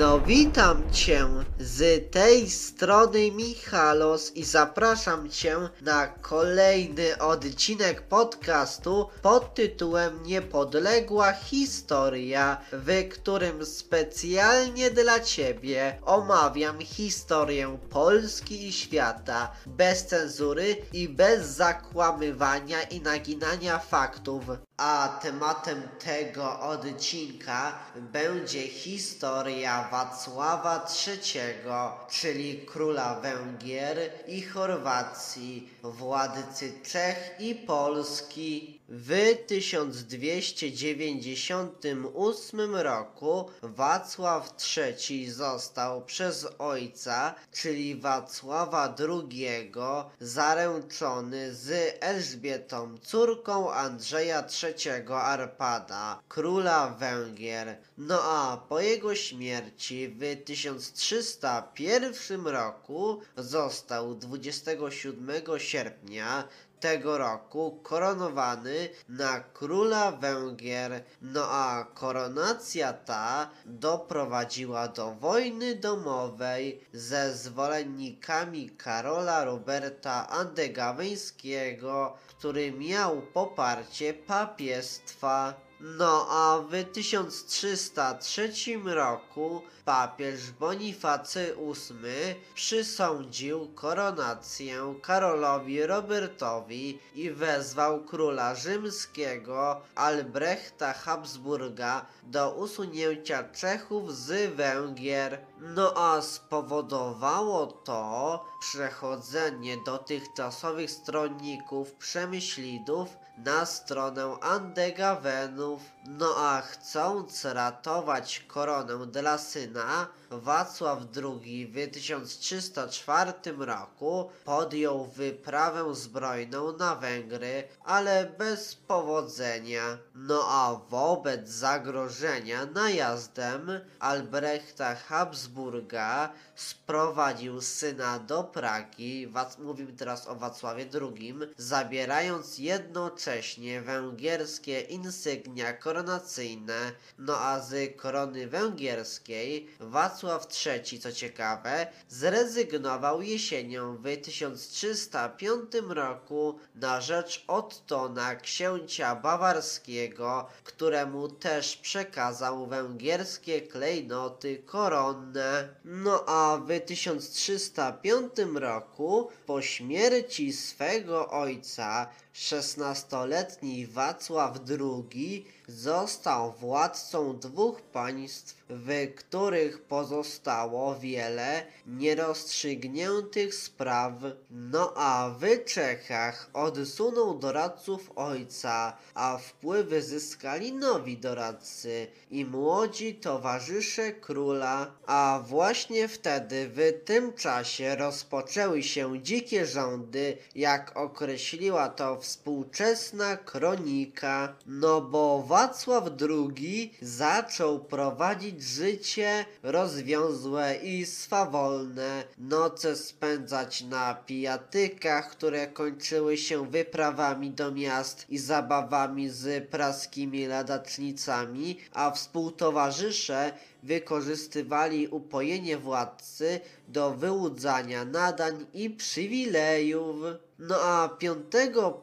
No witam Cię z tej strony Michalos i zapraszam Cię na kolejny odcinek podcastu pod tytułem Niepodległa Historia, w którym specjalnie dla Ciebie omawiam historię Polski i świata bez cenzury i bez zakłamywania i naginania faktów. A tematem tego odcinka będzie historia Wacława III, czyli króla Węgier i Chorwacji, władcy Czech i Polski. W 1298 roku Wacław III został przez ojca, czyli Wacława II, zaręczony z Elżbietą, córką Andrzeja III Arpada, króla Węgier. No a po jego śmierci w 1301 roku został 27 sierpnia tego roku koronowany na króla Węgier. No a koronacja ta doprowadziła do wojny domowej ze zwolennikami Karola Roberta Andegaweńskiego, który miał poparcie papiestwa. No a w 1303 roku papież Bonifacy VIII przysądził koronację Karolowi Robertowi i wezwał króla rzymskiego Albrechta Habsburga do usunięcia Czechów z Węgier. No a spowodowało to przechodzenie dotychczasowych stronników Przemyślidów na stronę yourself No a chcąc ratować koronę dla syna, Wacław II w 1304 roku podjął wyprawę zbrojną na Węgry, ale bez powodzenia. No a wobec zagrożenia najazdem Albrechta Habsburga sprowadził syna do Pragi, Wac mówimy teraz o Wacławie II, zabierając jednocześnie węgierskie insygnia koronacyjne, no a z korony węgierskiej Wacław III, co ciekawe, zrezygnował jesienią w 1305 roku na rzecz Ottona, księcia bawarskiego, któremu też przekazał węgierskie klejnoty koronne. No a w 1305 roku, po śmierci swego ojca, szesnastoletni Wacław II został władcą dwóch państw, w których pozostało wiele nierozstrzygniętych spraw. No a w Czechach odsunął doradców ojca, a wpływy zyskali nowi doradcy i młodzi towarzysze króla. A właśnie wtedy, w tym czasie rozpoczęły się dzikie rządy, jak określiła to współczesna kronika. No bo Wacław II zaczął prowadzić życie rozwiązłe i swawolne, noce spędzać na pijatykach, które kończyły się wyprawami do miast i zabawami z praskimi ladacznicami, a współtowarzysze wykorzystywali upojenie władcy do wyłudzania nadań i przywilejów. No a 5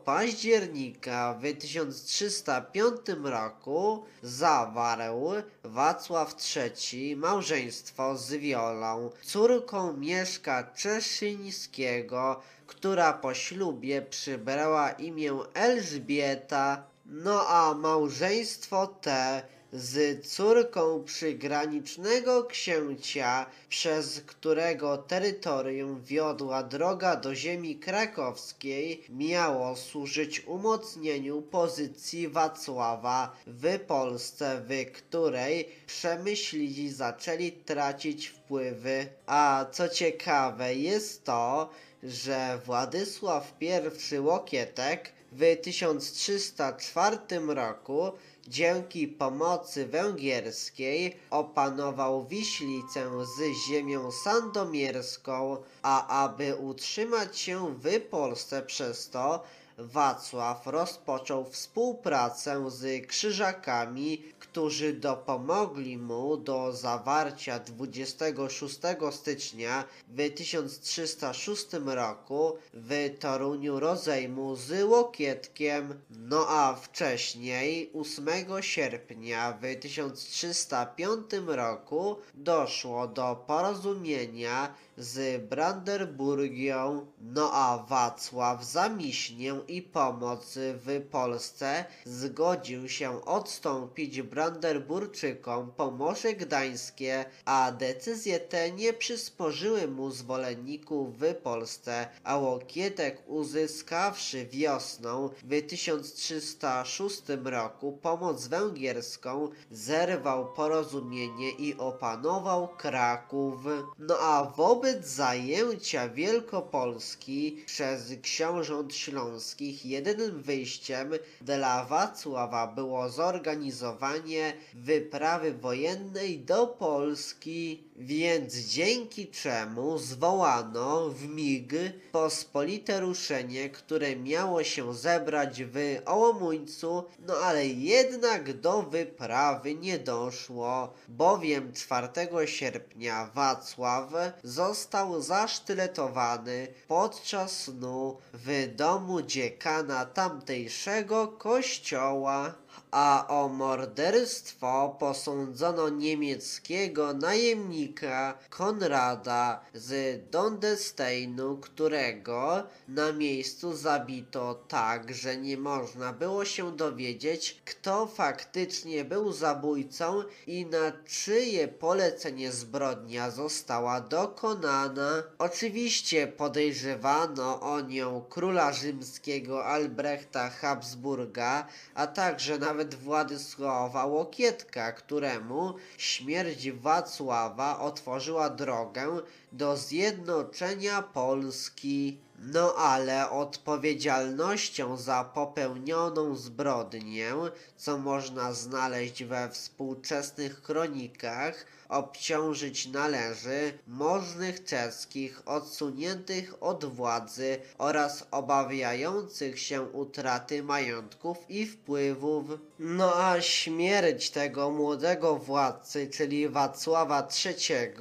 października w 1305 roku zawarł Wacław III małżeństwo z Wiolą, córką Mieszka Czeszyńskiego, która po ślubie przybrała imię Elżbieta. No a małżeństwo te z córką przygranicznego księcia, przez którego terytorium wiodła droga do ziemi krakowskiej, miało służyć umocnieniu pozycji Wacława w Polsce, w której przemyślidzi zaczęli tracić wpływy. A co ciekawe jest to, że Władysław I Łokietek w 1304 roku dzięki pomocy węgierskiej opanował Wiślicę z ziemią sandomierską, a aby utrzymać się w Polsce przez to, Wacław rozpoczął współpracę z Krzyżakami, którzy dopomogli mu do zawarcia 26 stycznia w 1306 roku w Toruniu rozejmu z Łokietkiem, no a wcześniej 8 sierpnia w 1305 roku doszło do porozumienia z Brandenburgią, no a Wacław za miśnię i pomoc w Polsce zgodził się odstąpić Brandenburczykom Pomorze Gdańskie, a decyzje te nie przysporzyły mu zwolenników w Polsce, a Łokietek uzyskawszy wiosną w 1306 roku pomoc węgierską, zerwał porozumienie i opanował Kraków. No a wobec zajęcia Wielkopolski przez książąt śląskich. Jedynym wyjściem dla Wacława było zorganizowanie wyprawy wojennej do Polski, więc dzięki czemu zwołano w mig pospolite ruszenie, które miało się zebrać w Ołomuńcu, no ale jednak do wyprawy nie doszło, bowiem 4 sierpnia Wacław został zasztyletowany podczas snu w domu dziekana tamtejszego kościoła a o morderstwo posądzono niemieckiego najemnika Konrada z Dondesteinu, którego na miejscu zabito tak, że nie można było się dowiedzieć, kto faktycznie był zabójcą i na czyje polecenie zbrodnia została dokonana. Oczywiście podejrzewano o nią króla rzymskiego Albrechta Habsburga, a także nawet Władysława Łokietka, któremu śmierć Wacława otworzyła drogę do zjednoczenia Polski. No ale odpowiedzialnością za popełnioną zbrodnię, co można znaleźć we współczesnych kronikach, obciążyć należy możnych czeskich odsuniętych od władzy oraz obawiających się utraty majątków i wpływów. No a śmierć tego młodego władcy, czyli Wacława III,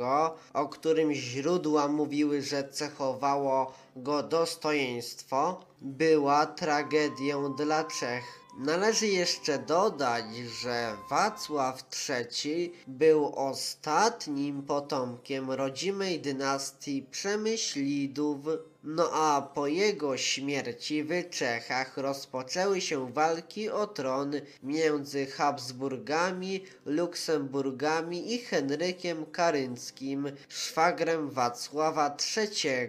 o którym źródła mówiły, że cechowało go dostojeństwo, była tragedią dla Czech. Należy jeszcze dodać, że Wacław III był ostatnim potomkiem rodzimej dynastii Przemyślidów. No a po jego śmierci w Czechach rozpoczęły się walki o tron między Habsburgami, Luksemburgami i Henrykiem Karynckim, szwagrem Wacława III.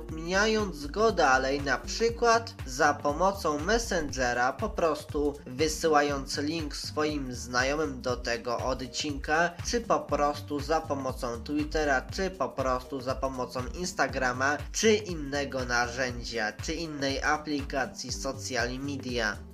udostępniając udostępniając go dalej, na przykład za pomocą Messengera, po prostu wysyłając link swoim znajomym do tego odcinka, czy po prostu za pomocą Twittera, czy po prostu za pomocą Instagrama, czy innego narzędzia, czy innej aplikacji social media.